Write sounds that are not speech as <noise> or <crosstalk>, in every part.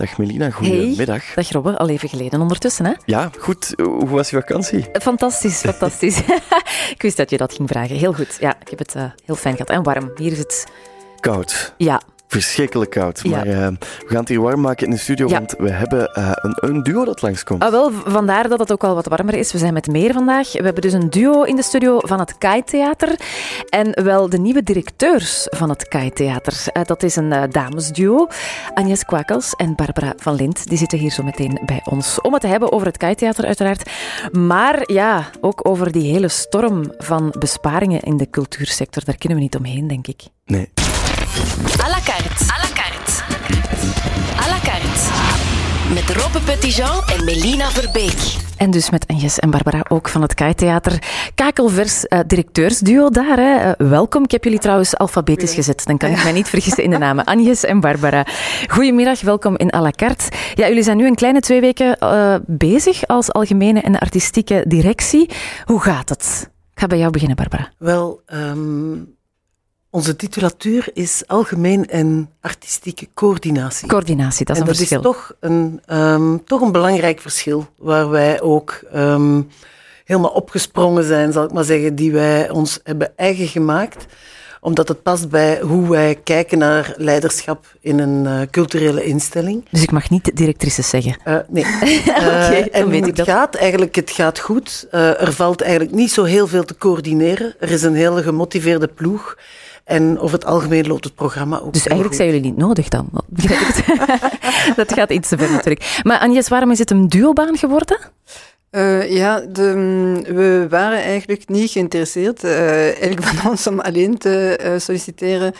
Dag Melina, goedemiddag. Hey, dag Robbe, al even geleden ondertussen hè? Ja, goed. Hoe was je vakantie? Fantastisch, <laughs> fantastisch. <laughs> ik wist dat je dat ging vragen. Heel goed. Ja, ik heb het uh, heel fijn gehad en warm. Hier is het... Koud. Ja, verschrikkelijk koud. Maar uh, we gaan het hier warm maken in de studio, ja. want we hebben uh, een, een, duo dat langskomt. Ah, wel, vandaar dat het ook al wat warmer is. We zijn met meer vandaag. We hebben dus een duo in de studio van het Kai Theater. En wel de nieuwe directeurs van het Kai Theater. Uh, dat is een damesduo. Agnes Kwakels en Barbara van Lint. Die zitten hier zo meteen bij ons. Om het te hebben over het Kai Theater uiteraard. Maar ja, ook over die hele storm van besparingen in de cultuursector. Daar kunnen we niet omheen, denk ik. Nee. À la carte. À la carte. À la carte. Met Robbe Petitjean en Melina Verbeek. En dus met Agnes en Barbara ook van het Kai Theater. Kakelvers uh, directeursduo daar. Hè. Uh, welkom. Ik heb jullie trouwens alfabetisch gezet. Dan kan ik mij niet vergissen in de namen. Agnes en Barbara. Goedemiddag, welkom in à la carte. Ja, jullie zijn nu een kleine twee weken uh, bezig als algemene en artistieke directie. Hoe gaat het? Ik ga bij jou beginnen, Barbara. Wel, um onze titulatuur is algemeen en artistieke coördinatie. Coördinatie, dat is en een verschil. Dat is toch een, um, toch een belangrijk verschil, waar wij ook um, helemaal opgesprongen zijn, zal ik maar zeggen, die wij ons hebben eigen gemaakt omdat het past bij hoe wij kijken naar leiderschap in een uh, culturele instelling. Dus ik mag niet directrices zeggen? Uh, nee. <laughs> okay, uh, en weet hoe ik het gaat, eigenlijk, het gaat goed. er valt eigenlijk niet zo heel veel te coördineren. Er is een hele gemotiveerde ploeg. En over het algemeen loopt het programma ook. Dus eigenlijk zijn jullie niet nodig dan? <laughs> dat gaat iets te ver natuurlijk. Maar Agnes, waarom is het een duobaan geworden? Uh, ja, de, we waren eigenlijk niet geïnteresseerd, uh, eigenlijk van ons om alleen te uh, solliciteren.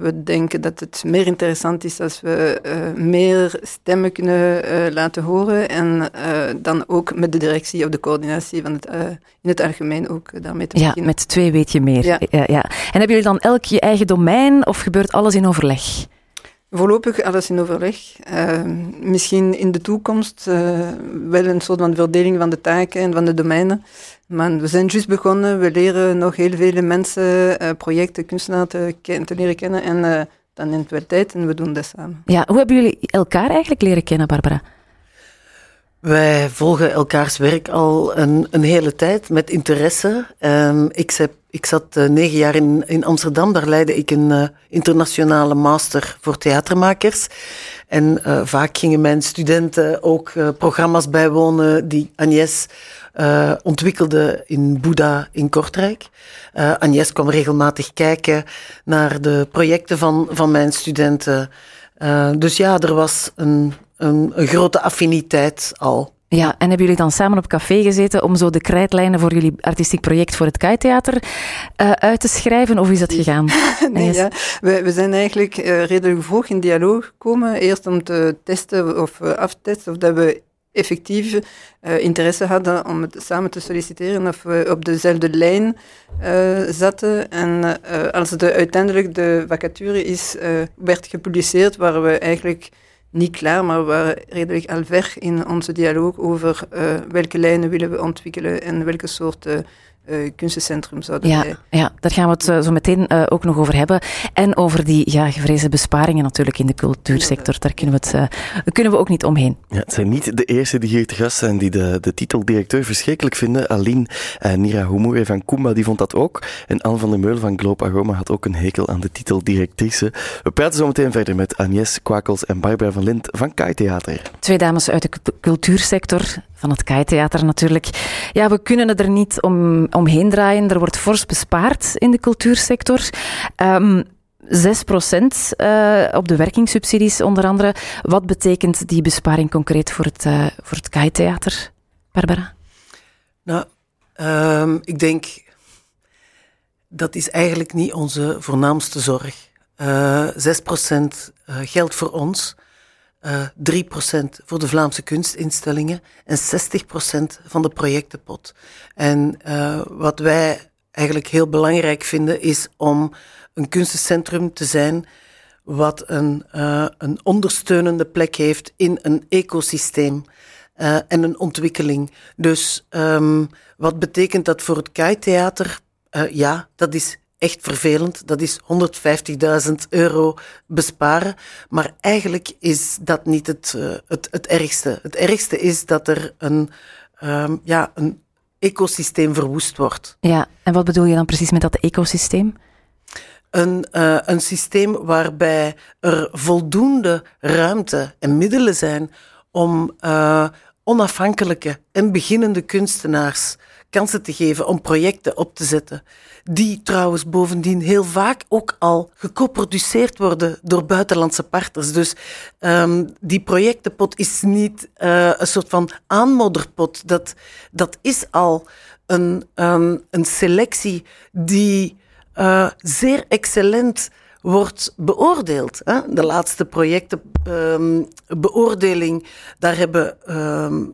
we denken dat het meer interessant is als we meer stemmen kunnen laten horen en dan ook met de directie of de coördinatie van het, in het algemeen ook daarmee te ja, beginnen. met twee weet je meer. Ja. Ja, ja. En hebben jullie dan elk je eigen domein of gebeurt alles in overleg? Voorlopig alles in overleg. Uh, misschien in de toekomst uh, wel een soort van verdeling van de taken en van de domeinen. Maar we zijn juist begonnen. We leren nog heel veel mensen, uh, projecten, kunstenaars te, te, leren kennen. En dan neemt het wel tijd en we doen dat samen. Ja, hoe hebben jullie elkaar eigenlijk leren kennen, Barbara? Wij volgen elkaars werk al een, een hele tijd met interesse. Um, ik, ik zat uh, negen jaar in, in Amsterdam, daar leidde ik een uh, internationale master voor theatermakers. En uh, vaak gingen mijn studenten ook programma's bijwonen die Agnes ontwikkelde in Boeddha in Kortrijk. Agnes kwam regelmatig kijken naar de projecten van, van mijn studenten. dus ja, er was een, een, een grote affiniteit al. Ja, en hebben jullie dan samen op café gezeten om zo de krijtlijnen voor jullie artistiek project voor het Kai Theater uh, uit te schrijven? Of is dat gegaan? <laughs> nee, ja. we, we zijn eigenlijk uh, redelijk vroeg in dialoog gekomen. Eerst om te testen of uh, af te testen of dat we effectief uh, interesse hadden om het samen te solliciteren of we op dezelfde lijn uh, zaten. En uh, als de, uiteindelijk de vacature is, werd gepubliceerd, waren we eigenlijk niet klaar, maar we waren redelijk al ver in onze dialoog over uh, welke lijnen willen we ontwikkelen en welke soort uh, kunstencentrum zouden ja, wij... Ja, daar gaan we het uh, zo meteen uh, ook nog over hebben. En over die ja, gevreesde besparingen natuurlijk in de cultuursector. Daar kunnen we, het, kunnen we ook niet omheen. Ja, het zijn niet de eerste die hier te gast zijn die de, de titel directeur verschrikkelijk vinden. Aline Nira Humure van Kumba die vond dat ook. En Anne van der Meulen van Globe Aroma had ook een hekel aan de titel directrice. We praten zo meteen verder met Agnes Kwakels en Barbara van Lint van Kai Theater. Twee dames uit de cultuursector, van het Kai Theater natuurlijk. Ja, we kunnen er niet om omheen draaien. Er wordt fors bespaard in de cultuursector. Um, 6 procent uh, op de werkingssubsidies onder andere. Wat betekent die besparing concreet voor het, uh, voor het KAI-theater, Barbara? Nou, um, ik denk dat is eigenlijk niet onze voornaamste zorg. Uh, 6 procent geldt voor ons. Uh, 3% voor de Vlaamse kunstinstellingen en 60% van de projectenpot. En uh, wat wij eigenlijk heel belangrijk vinden is om een kunstencentrum te zijn wat een, uh, een ondersteunende plek heeft in een ecosysteem en een ontwikkeling. Dus um, wat betekent dat voor het KAI-theater? ja, dat is echt vervelend. Dat is 150.000 euro besparen. Maar eigenlijk is dat niet het, uh, het, het ergste. Het ergste is dat er een, um, ja, een ecosysteem verwoest wordt. Ja, en wat bedoel je dan precies met dat ecosysteem? Een, uh, een systeem waarbij er voldoende ruimte en middelen zijn om uh, onafhankelijke en beginnende kunstenaars kansen te geven om projecten op te zetten. Die trouwens bovendien heel vaak ook al gecoproduceerd worden door buitenlandse partners. Dus um, die projectenpot is niet uh, een soort van aanmodderpot. Dat, dat is al een, um, een selectie die uh, zeer excellent wordt beoordeeld. Hè? De laatste projectenbeoordeling, um, daar hebben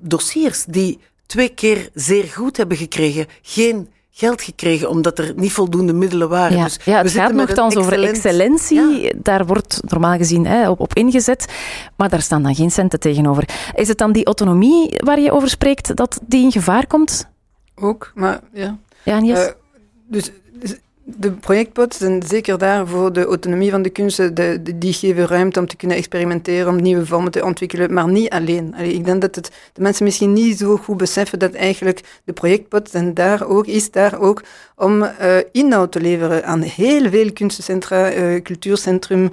dossiers die twee keer zeer goed hebben gekregen, geen geld gekregen omdat er niet voldoende middelen waren. Ja, dus ja het gaat nogthans over excellentie. Ja. Daar wordt normaal gezien hè, op, op ingezet, maar daar staan dan geen centen tegenover. Is het dan die autonomie waar je over spreekt dat die in gevaar komt? Ook, maar ja. Ja, Niels? Uh, dus de projectpots zijn zeker daar voor de autonomie van de kunsten. De, die geven ruimte om te kunnen experimenteren, om nieuwe vormen te ontwikkelen, maar niet alleen. Allee, ik denk dat het, de mensen misschien niet zo goed beseffen dat eigenlijk de projectpots en daar ook, is daar ook om uh, inhoud te leveren aan heel veel kunstencentra, uh, cultuurcentrum, uh,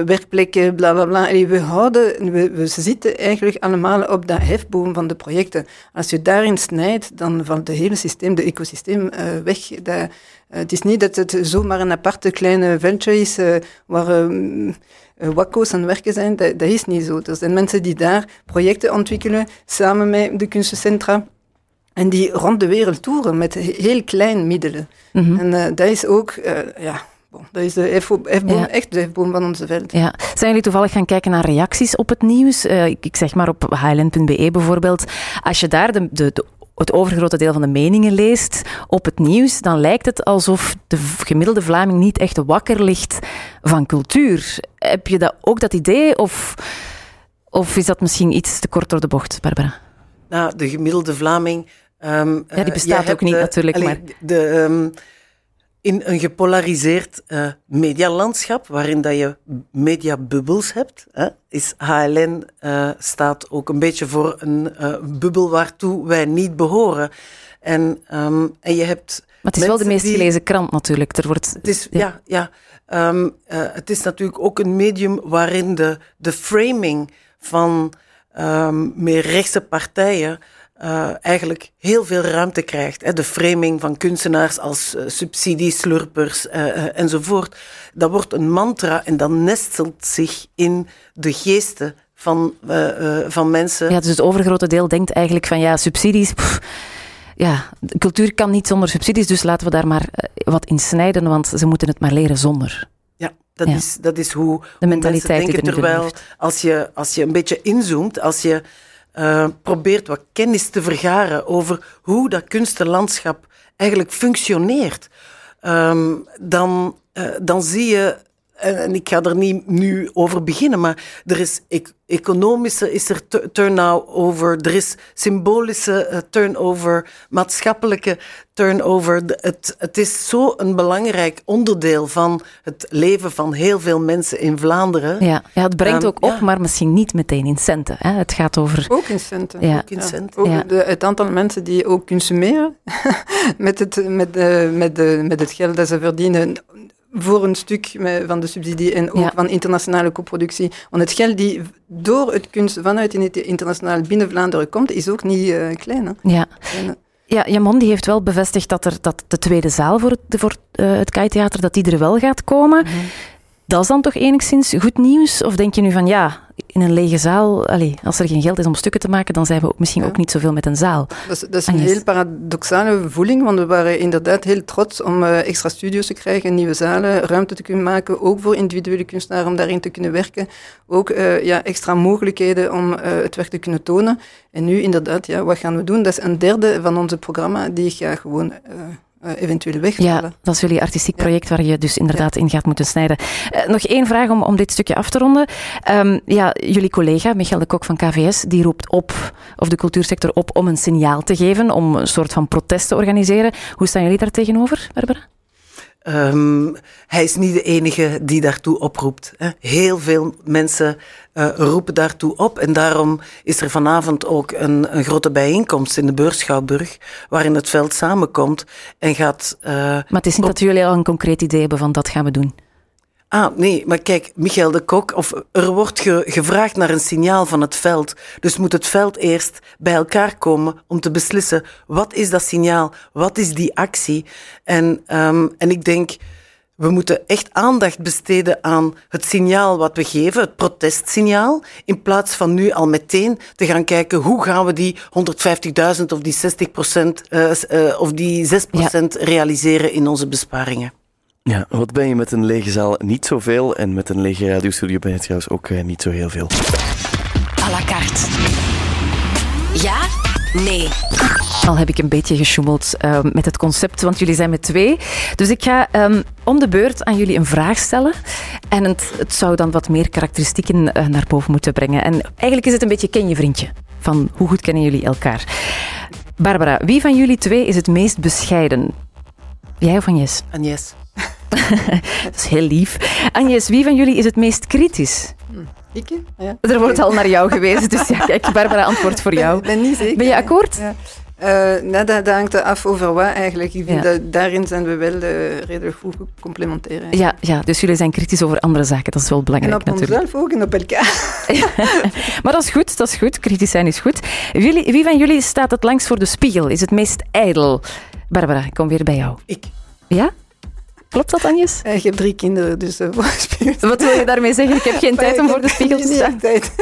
werkplekken, bla bla bla. Allee, we, houden, we, zitten eigenlijk allemaal op dat hefboom van de projecten. Als je daarin snijdt, dan valt het hele systeem, de ecosysteem weg. Dat, het is niet dat het zomaar een aparte kleine venture is uh, waar uh, wakko's aan werken zijn. Dat, dat, is niet zo. Er zijn mensen die daar projecten ontwikkelen samen met de kunstencentra. En die rond de wereld toeren met heel kleine middelen. Mm -hmm. En dat is ook, ja, Bon, dat is de hefboom, ja. echt de hefboom van onze veld. Ja. Zijn jullie toevallig gaan kijken naar reacties op het nieuws? Uh, ik, ik, zeg maar op highland.be bijvoorbeeld. Als je daar de, de, de het overgrote deel van de meningen leest op het nieuws, dan lijkt het alsof de gemiddelde Vlaming niet echt wakker ligt van cultuur. Heb je dat, ook dat idee of, of is dat misschien iets te kort door de bocht, Barbara? Nou, de gemiddelde Vlaming. Um, ja, die bestaat ook niet, natuurlijk. Allee, maar... de, um, in een gepolariseerd uh, medialandschap, waarin dat je mediabubbels hebt, hè, is HLN uh, staat ook een beetje voor een uh, bubbel waartoe wij niet behoren. En, um, en je hebt. Maar het is wel de meest gelezen krant natuurlijk. Er wordt, het is, ja, ja. ja um, het is natuurlijk ook een medium waarin de, de framing van um, meer rechtse partijen uh, eigenlijk heel veel ruimte krijgt. Hè. De framing van kunstenaars als uh, subsidieslurpers uh, enzovoort. Dat wordt een mantra en dat nestelt zich in de geesten van, van mensen. Ja, dus het overgrote deel denkt eigenlijk van ja, subsidies. Pff, ja, cultuur kan niet zonder subsidies, dus laten we daar maar wat in snijden, want ze moeten het maar leren zonder. Ja, dat, ja. Is, dat is hoe, de mentaliteit hoe mensen denken. Terwijl als je, als je een beetje inzoomt, als je uh, probeert wat kennis te vergaren over hoe dat kunstenlandschap eigenlijk functioneert, um, dan, uh, dan zie je, en ik ga er niet nu over beginnen, maar er is economische is er turnover, er is symbolische uh, turnover, maatschappelijke turnover. Het, het is zo een belangrijk onderdeel van het leven van heel veel mensen in Vlaanderen. Ja, ja het brengt um, ook op, ja. maar misschien niet meteen in centen. Hè? Het gaat over... Ook in centen. Ja. Ook in centen. Ook de, het aantal mensen die ook consumeren <laughs> met, het, met, de, met, de, met het geld dat ze verdienen voor een stuk van de subsidie en ook ja. van internationale coproductie. Want het geld die door het kunst vanuit het internationaal binnen Vlaanderen komt, is ook niet uh, klein. Hè? Ja. Kleine. Ja, Jamon die heeft wel bevestigd dat, er, dat de tweede zaal voor het, voor, uh, het Kai-theater dat die er wel gaat komen. Mm -hmm. Dat is dan toch enigszins goed nieuws? Of denk je nu van ja, in een lege zaal, allez, als er geen geld is om stukken te maken, dan zijn we ook misschien ja. ook niet zoveel met een zaal. Dat is, dat is een heel paradoxale voeling, want we waren inderdaad heel trots om uh, extra studio's te krijgen, nieuwe zalen, ruimte te kunnen maken, ook voor individuele kunstenaars om daarin te kunnen werken. Ook uh, ja, extra mogelijkheden om uh, het werk te kunnen tonen. En nu inderdaad, ja, wat gaan we doen? Dat is een derde van onze programma die gaat gewoon uh, eventueel wegvallen. Ja, dat is jullie artistiek project waar je dus inderdaad ja. in gaat moeten snijden. Uh, nog één vraag om, om dit stukje af te ronden. Um, ja, jullie collega Michael de Kok van KVS, die roept op, of de cultuursector op, om een signaal te geven, om een soort van protest te organiseren. Hoe staan jullie daar tegenover, Barbara? Ehm, hij is niet de enige die daartoe oproept. Hè. Heel veel mensen uh, roepen daartoe op. En daarom is er vanavond ook een, een grote bijeenkomst in de Beurschouwburg, waarin het veld samenkomt en gaat... Uh, maar het is niet dat jullie al een concreet idee hebben van dat gaan we doen. Ah, nee, maar kijk, Michael de Kok, of er wordt ge gevraagd naar een signaal van het veld. Dus moet het veld eerst bij elkaar komen om te beslissen wat is dat signaal, wat is die actie. En, um, en ik denk, we moeten echt aandacht besteden aan het signaal wat we geven, het protestsignaal, in plaats van nu al meteen te gaan kijken hoe gaan we die 150.000 of die 60 procent uh, uh, of die 6 procent ja. realiseren in onze besparingen. Ja, wat ben je met een lege zaal niet zoveel en met een lege radiostudio ben je trouwens ook uh, niet zo heel veel. À la carte. Ja? Nee. Al heb ik een beetje gesjoemeld uh, met het concept, want jullie zijn met twee. Dus ik ga um, om de beurt aan jullie een vraag stellen. En het, het zou dan wat meer karakteristieken uh, naar boven moeten brengen. En eigenlijk is het een beetje ken je vriendje. Van hoe goed kennen jullie elkaar? Barbara, wie van jullie twee is het meest bescheiden? Jij of Agnes? Agnes. <laughs> dat is heel lief. Agnes, wie van jullie is het meest kritisch? Ik? Ja. Er wordt al naar jou gewezen, dus ja, kijk, Barbara antwoord voor jou. Ik ben, niet zeker. Ben je akkoord? Ja. Uh, nou, dat, dat, hangt af over wat eigenlijk. Ik vind ja. dat daarin zijn we wel uh, redelijk goed complementair. Ja, ja, dus jullie zijn kritisch over andere zaken, dat is wel belangrijk en op natuurlijk. onszelf ook en op elkaar. <laughs> maar dat is goed, dat is goed. Kritisch zijn is goed. Wie, wie van jullie staat het langst voor de spiegel, is het meest ijdel? Barbara, ik kom weer bij jou. Ik. Ja? Klopt dat, Agnes? Uh, ik heb drie kinderen, dus <laughs> uh, voor spiegel. Wat wil je daarmee zeggen? Ik heb geen <laughs> tijd om voor de spiegel te staan. tijd.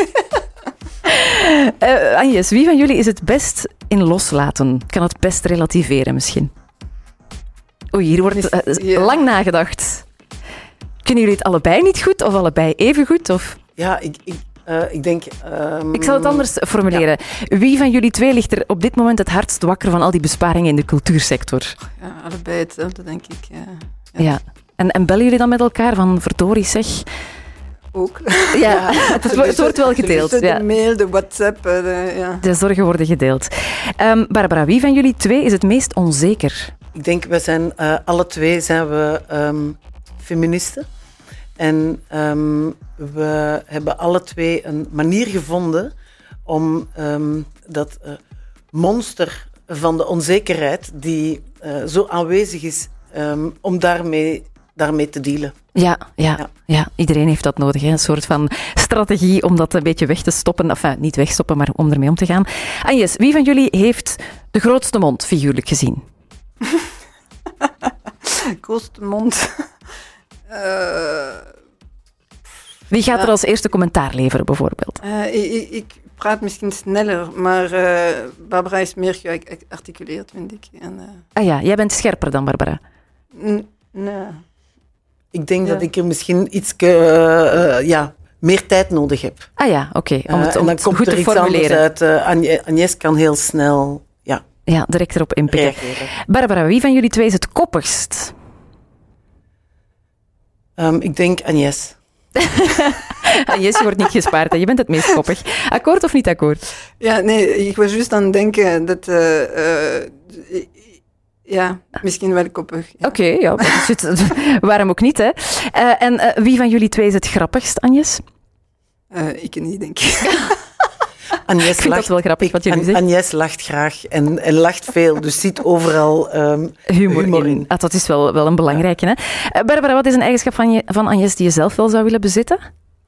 uh, <laughs> Agnes, wie van jullie is het best in loslaten? Kan het best relativeren misschien? Oei, hier wordt ja. lang nagedacht. Kunnen jullie het allebei niet goed of allebei even goed? Of? Ja, ik, ik, ik denk... Um... Ik zal het anders formuleren. Ja. Wie van jullie twee ligt er op dit moment het hardst wakker van al die besparingen in de cultuursector? Ja, allebei hetzelfde, denk ik. Ja. Ja. ja. En, en bellen jullie dan met elkaar van verdorie zeg? Ook. Ja, <laughs> het, het, het wordt wel gedeeld. De, ja. de mail, de WhatsApp. De, ja. de zorgen worden gedeeld. Um, Barbara, wie van jullie twee is het meest onzeker? Ik denk, we zijn uh, alle twee zijn we um, feministen. En um, we hebben alle twee een manier gevonden om dat uh, monster van de onzekerheid, die uh, zo aanwezig is, Um, om daarmee, daarmee te dealen. Ja, ja, ja, ja. iedereen heeft dat nodig. Hè? Een soort van strategie om dat een beetje weg te stoppen. Enfin, niet wegstoppen, maar om ermee om te gaan. Agnes, wie van jullie heeft de grootste mond, figuurlijk gezien? <laughs> grootste mond... uh... Wie gaat er als eerste commentaar leveren, bijvoorbeeld? Uh, ik, ik, praat misschien sneller, maar uh, Barbara is meer gearticuleerd, vind ik. En, uh... Ah ja, jij bent scherper dan Barbara. Nee. Ik denk ja. dat ik er misschien iets uh, ja, meer tijd nodig heb. Ah ja, oké. Okay. Om het, om en dan het komt goed er te iets formuleren. uit. Uh, Agnes kan heel snel ja, ja, direct erop inpikken. reageren. Barbara, wie van jullie twee is het koppigst? Um, ik denk Agnes. <laughs> Je wordt niet gespaard. Hè. Je bent het meest koppig. Akkoord of niet akkoord? Ja, nee, ik was juist aan het denken dat... Uh, uh, ja, misschien wel koppig. Ja. Oké, okay, ja, <laughs> waarom ook niet, hè? Uh, en wie van jullie twee is het grappigst, Agnes? Uh, ik niet, denk ik. <laughs> Agnes ik vind lacht, dat wel grappig ik, wat jullie zeggen. Agnes lacht graag en, en lacht veel, dus ziet overal um, humor, humor in. in. Ah, dat is wel, wel een belangrijke. Hè? Uh, Barbara, wat is een eigenschap van, je, van Agnes die je zelf wel zou willen bezitten?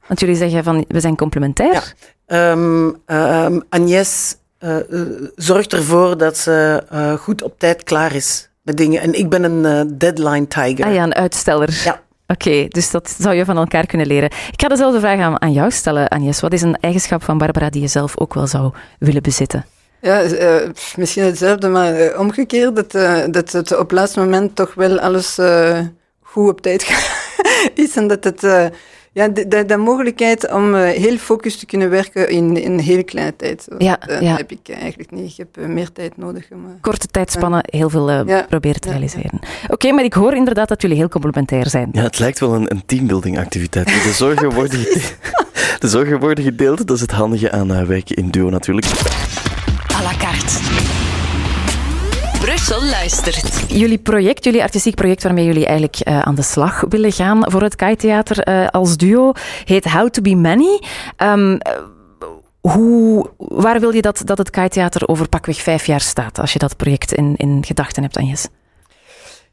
Want jullie zeggen van, we zijn complementair. Ja. Um, um, Agnes uh, zorgt ervoor dat ze uh, goed op tijd klaar is met dingen. En ik ben een uh, deadline tiger. Ah ja, een uitsteller. Ja. Oké, dus dat zou je van elkaar kunnen leren. Ik ga dezelfde vraag aan, jou stellen, Agnes. Wat is een eigenschap van Barbara die je zelf ook wel zou willen bezitten? Ja, uh, misschien hetzelfde, maar uh, omgekeerd. Dat, uh, dat het op het laatste moment toch wel alles goed op tijd <laughs> is. En dat het... Ja, de, de, de, mogelijkheid om uh, heel focus te kunnen werken in, in een hele kleine tijd. Zo. Ja, dat ja. heb ik eigenlijk niet. Ik heb uh, meer tijd nodig. Om, uh, Korte tijdspannen, heel veel ja. proberen te realiseren. Oké, okay, maar ik hoor inderdaad dat jullie heel complementair zijn. Ja, het lijkt wel een, een teambuilding activiteit. De zorgen, <laughs> worden gedeeld, <laughs> de zorgen worden gedeeld, dat is het handige aan werken in duo natuurlijk. À la carte. Brussel luistert. Jullie project, jullie artistiek project waarmee jullie eigenlijk uh, aan de slag willen gaan voor het Kai Theater uh, als duo, heet How to Be Many. Um, hoe, waar wil je dat, dat het Kai Theater over pakweg vijf jaar staat, als je dat project in, in gedachten hebt, Agnes?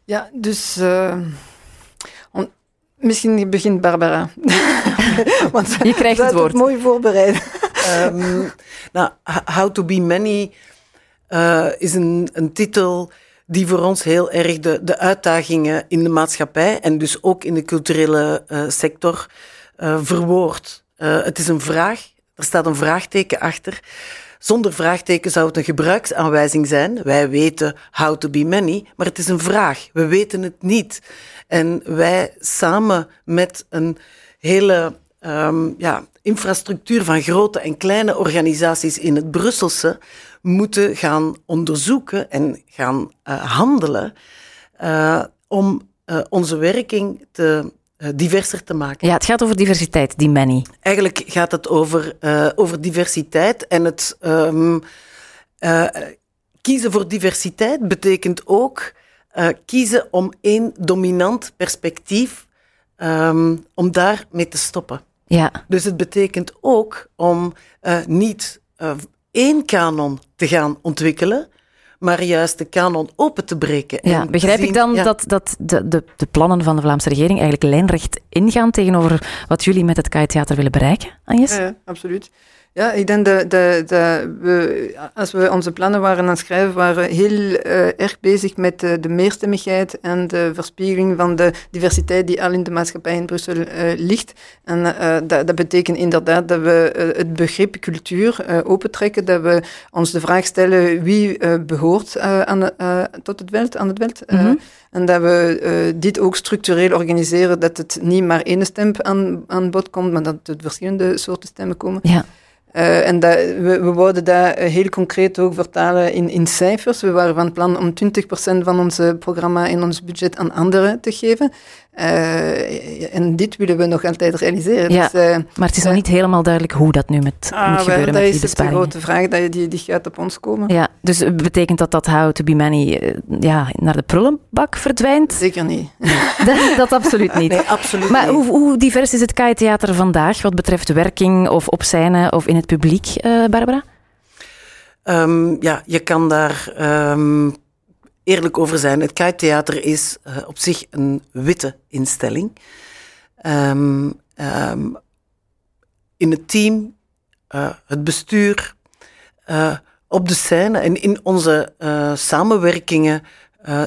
Ja, dus... Uh, on, misschien begint Barbara. <laughs> Want je krijgt het woord. Het mooi voorbereid. um, nou, How to Be Many uh, is een, een titel die voor ons heel erg de, de uitdagingen in de maatschappij en dus ook in de culturele uh, sector uh, verwoordt. het is een vraag, er staat een vraagteken achter. Zonder vraagteken zou het een gebruiksaanwijzing zijn. Wij weten how to be many, maar het is een vraag. We weten het niet. En wij samen met een hele um, ja, infrastructuur van grote en kleine organisaties in het Brusselse moeten gaan onderzoeken en gaan uh, handelen uh, om uh, onze werking te diverser te maken. Ja, het gaat over diversiteit, die many. Eigenlijk gaat het over, over diversiteit en het um, kiezen voor diversiteit betekent ook kiezen om één dominant perspectief um, om daarmee te stoppen. Ja. Dus het betekent ook om uh, niet uh, één kanon te gaan ontwikkelen, maar juist de kanon open te breken. Ja, begrijp zien, ik dan ja. dat, dat de, de, de, plannen van de Vlaamse regering eigenlijk lijnrecht ingaan tegenover wat jullie met het KAI Theater willen bereiken, Agnes? Ja, absoluut. Ja, ik denk dat, dat, dat we, als we onze plannen waren aan het schrijven, waren we heel uh, erg bezig met de, de meerstemmigheid en de verspiegeling van de diversiteit die al in de maatschappij in Brussel uh, ligt. En uh, dat, dat, betekent inderdaad dat we het begrip cultuur opentrekken, dat we ons de vraag stellen wie behoort aan, tot het veld, aan het veld. Mm -hmm. En dat we dit ook structureel organiseren, dat het niet maar één stem aan, aan bod komt, maar dat er verschillende soorten stemmen komen. Ja. Uh, en dat, we, we wouden dat heel concreet ook vertalen in, in cijfers. We waren van plan om 20% van ons programma en ons budget aan anderen te geven. Uh, en dit willen we nog altijd realiseren. Ja, dus, uh, maar het is nog niet helemaal duidelijk hoe dat nu met, ah, moet gebeuren met die Dat is de grote vraag, dat die, die gaat op ons komen. Ja, dus betekent dat dat How to be Many ja, naar de prullenbak verdwijnt? Zeker niet. <laughs> dat, dat, absoluut niet. Nee, absoluut maar niet. Hoe, hoe, divers is het KAI-theater vandaag wat betreft werking of op scène of in het publiek, uh, Barbara? Um, ja, je kan daar... Um, eerlijk over zijn. Het Kite-theater is uh, op zich een witte instelling. Um, um, in het team, uh, het bestuur, uh, op de scène en in onze samenwerkingen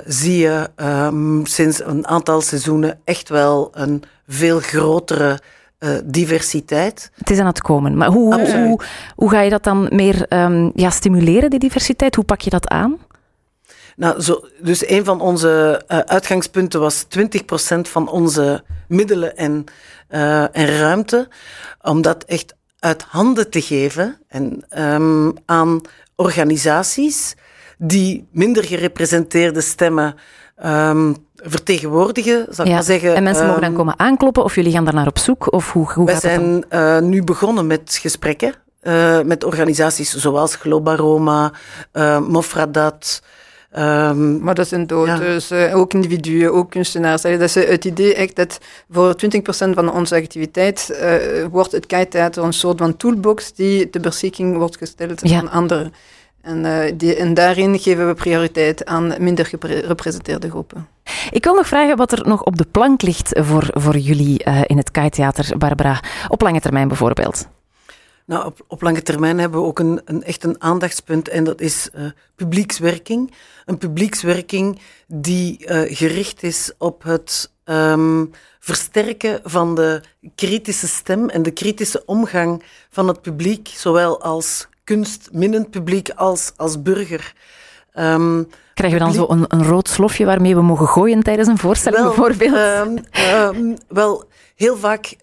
zie je um, sinds een aantal seizoenen echt wel een veel grotere diversiteit. Het is aan het komen. Maar hoe, hoe, hoe, hoe ga je dat dan meer ja, stimuleren, die diversiteit? Hoe pak je dat aan? Nou, zo, dus een van onze uh, uitgangspunten was 20% van onze middelen en, uh, en ruimte, om dat echt uit handen te geven en, um, aan organisaties die minder gerepresenteerde stemmen um, vertegenwoordigen, zal ik maar zeggen. En mensen mogen dan komen aankloppen of jullie gaan daar naar op zoek? Of hoe, hoe wij gaat zijn uh, nu begonnen met gesprekken uh, met organisaties zoals Globaroma, uh, Mofradat, Um, maar dat zijn doters, ja. uh, ook individuen, ook kunstenaars. Dat is het idee echt dat voor 20% van onze activiteit uh, wordt het Kite-theater een soort van toolbox die ter beschikking wordt gesteld ja. aan anderen. En, uh, die, en daarin geven we prioriteit aan minder gerepresenteerde groepen. Ik wil nog vragen wat er nog op de plank ligt voor, voor jullie in het Kite-theater, Barbara. Op lange termijn bijvoorbeeld. Nou, op, op, lange termijn hebben we ook een, een echt een aandachtspunt en dat is uh, publiekswerking. Een publiekswerking die uh, gericht is op het um, versterken van de kritische stem en de kritische omgang van het publiek, zowel als kunstminnend publiek als als burger. Um, Krijgen we dan zo een, een, rood slofje waarmee we mogen gooien tijdens een voorstelling wel, bijvoorbeeld? Um, wel, heel vaak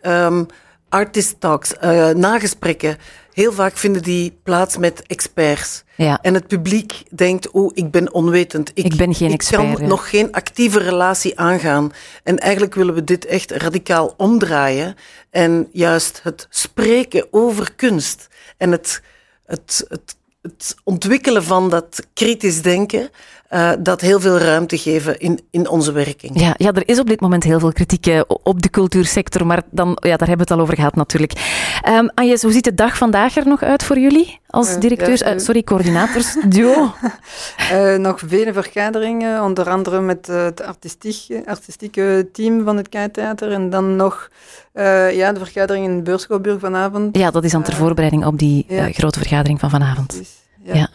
artist talks, uh, nagesprekken, heel vaak vinden die plaats met experts. Ja. En het publiek denkt, oh, ik ben onwetend. Ik, ik ben geen ik expert. Ik kan ja. nog geen actieve relatie aangaan. En eigenlijk willen we dit echt radicaal omdraaien. En juist het spreken over kunst en het, het, het, het ontwikkelen van dat kritisch denken uh, dat heel veel ruimte geven in, in onze werking. Ja, ja, er is op dit moment heel veel kritiek uh, op de cultuursector, maar dan, ja, daar hebben we het al over gehad natuurlijk. Um, Agnes, hoe ziet de dag vandaag er nog uit voor jullie als uh, directeurs, ja, sorry, coördinators, <laughs> duo? nog vele vergaderingen, onder andere met het artistieke, artistieke team van het Keitheater en dan nog ja, de vergadering in Beurschouwburg vanavond. Ja, dat is dan ter voorbereiding op die ja. grote vergadering van vanavond. ja. ja.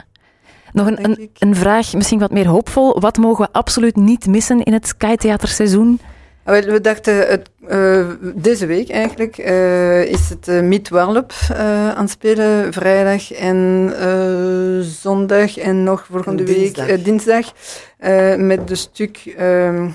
Nog een, een, een, vraag, misschien wat meer hoopvol. Wat mogen we absoluut niet missen in het Skytheaterseizoen? Ah, we dachten, het, uh, deze week eigenlijk uh, is het uh, Meet Warlop aan het spelen, vrijdag en zondag en nog volgende dinsdag. week dinsdag, met de stuk ehm,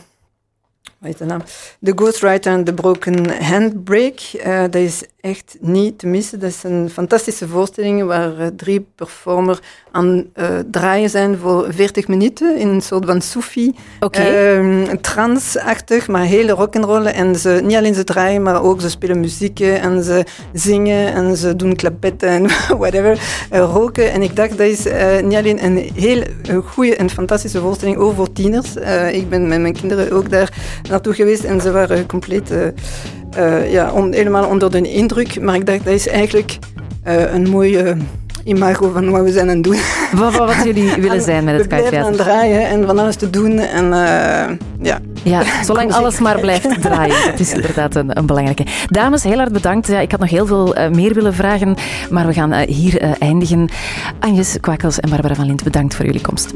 wat is de naam? The Ghostwriter and the Broken Handbrake. Uh, dat is echt niet te missen. Dat is een fantastische voorstelling waar uh, drie performers aan uh, draaien zijn voor 40 minuten in een soort van Sufi. Okay. Um, Trans-achtig, maar hele rock'n'roll. En ze, niet alleen ze draaien, maar ook ze spelen muziek en ze zingen en ze doen klapetten en <laughs> whatever, roken. En ik dacht, dat is niet alleen een heel goede en fantastische voorstelling, ook voor tieners. ik ben met mijn kinderen ook daar naartoe geweest en ze waren compleet uh, uh, ja, on, helemaal onder de indruk. Maar ik dacht, dat is eigenlijk uh, een mooie imago van wat we zijn aan het doen. Wat, wat, wat jullie <laughs> willen zijn met het kaartje? We aan draaien en van alles te doen. En, ja. ja, <laughs> zolang alles maar blijft <laughs> draaien. Dat is inderdaad een, een, belangrijke. Dames, heel hard bedankt. Ja, ik had nog heel veel uh, meer willen vragen, maar we gaan uh, hier eindigen. Agnes Kwakels en Barbara van Lint, bedankt voor jullie komst.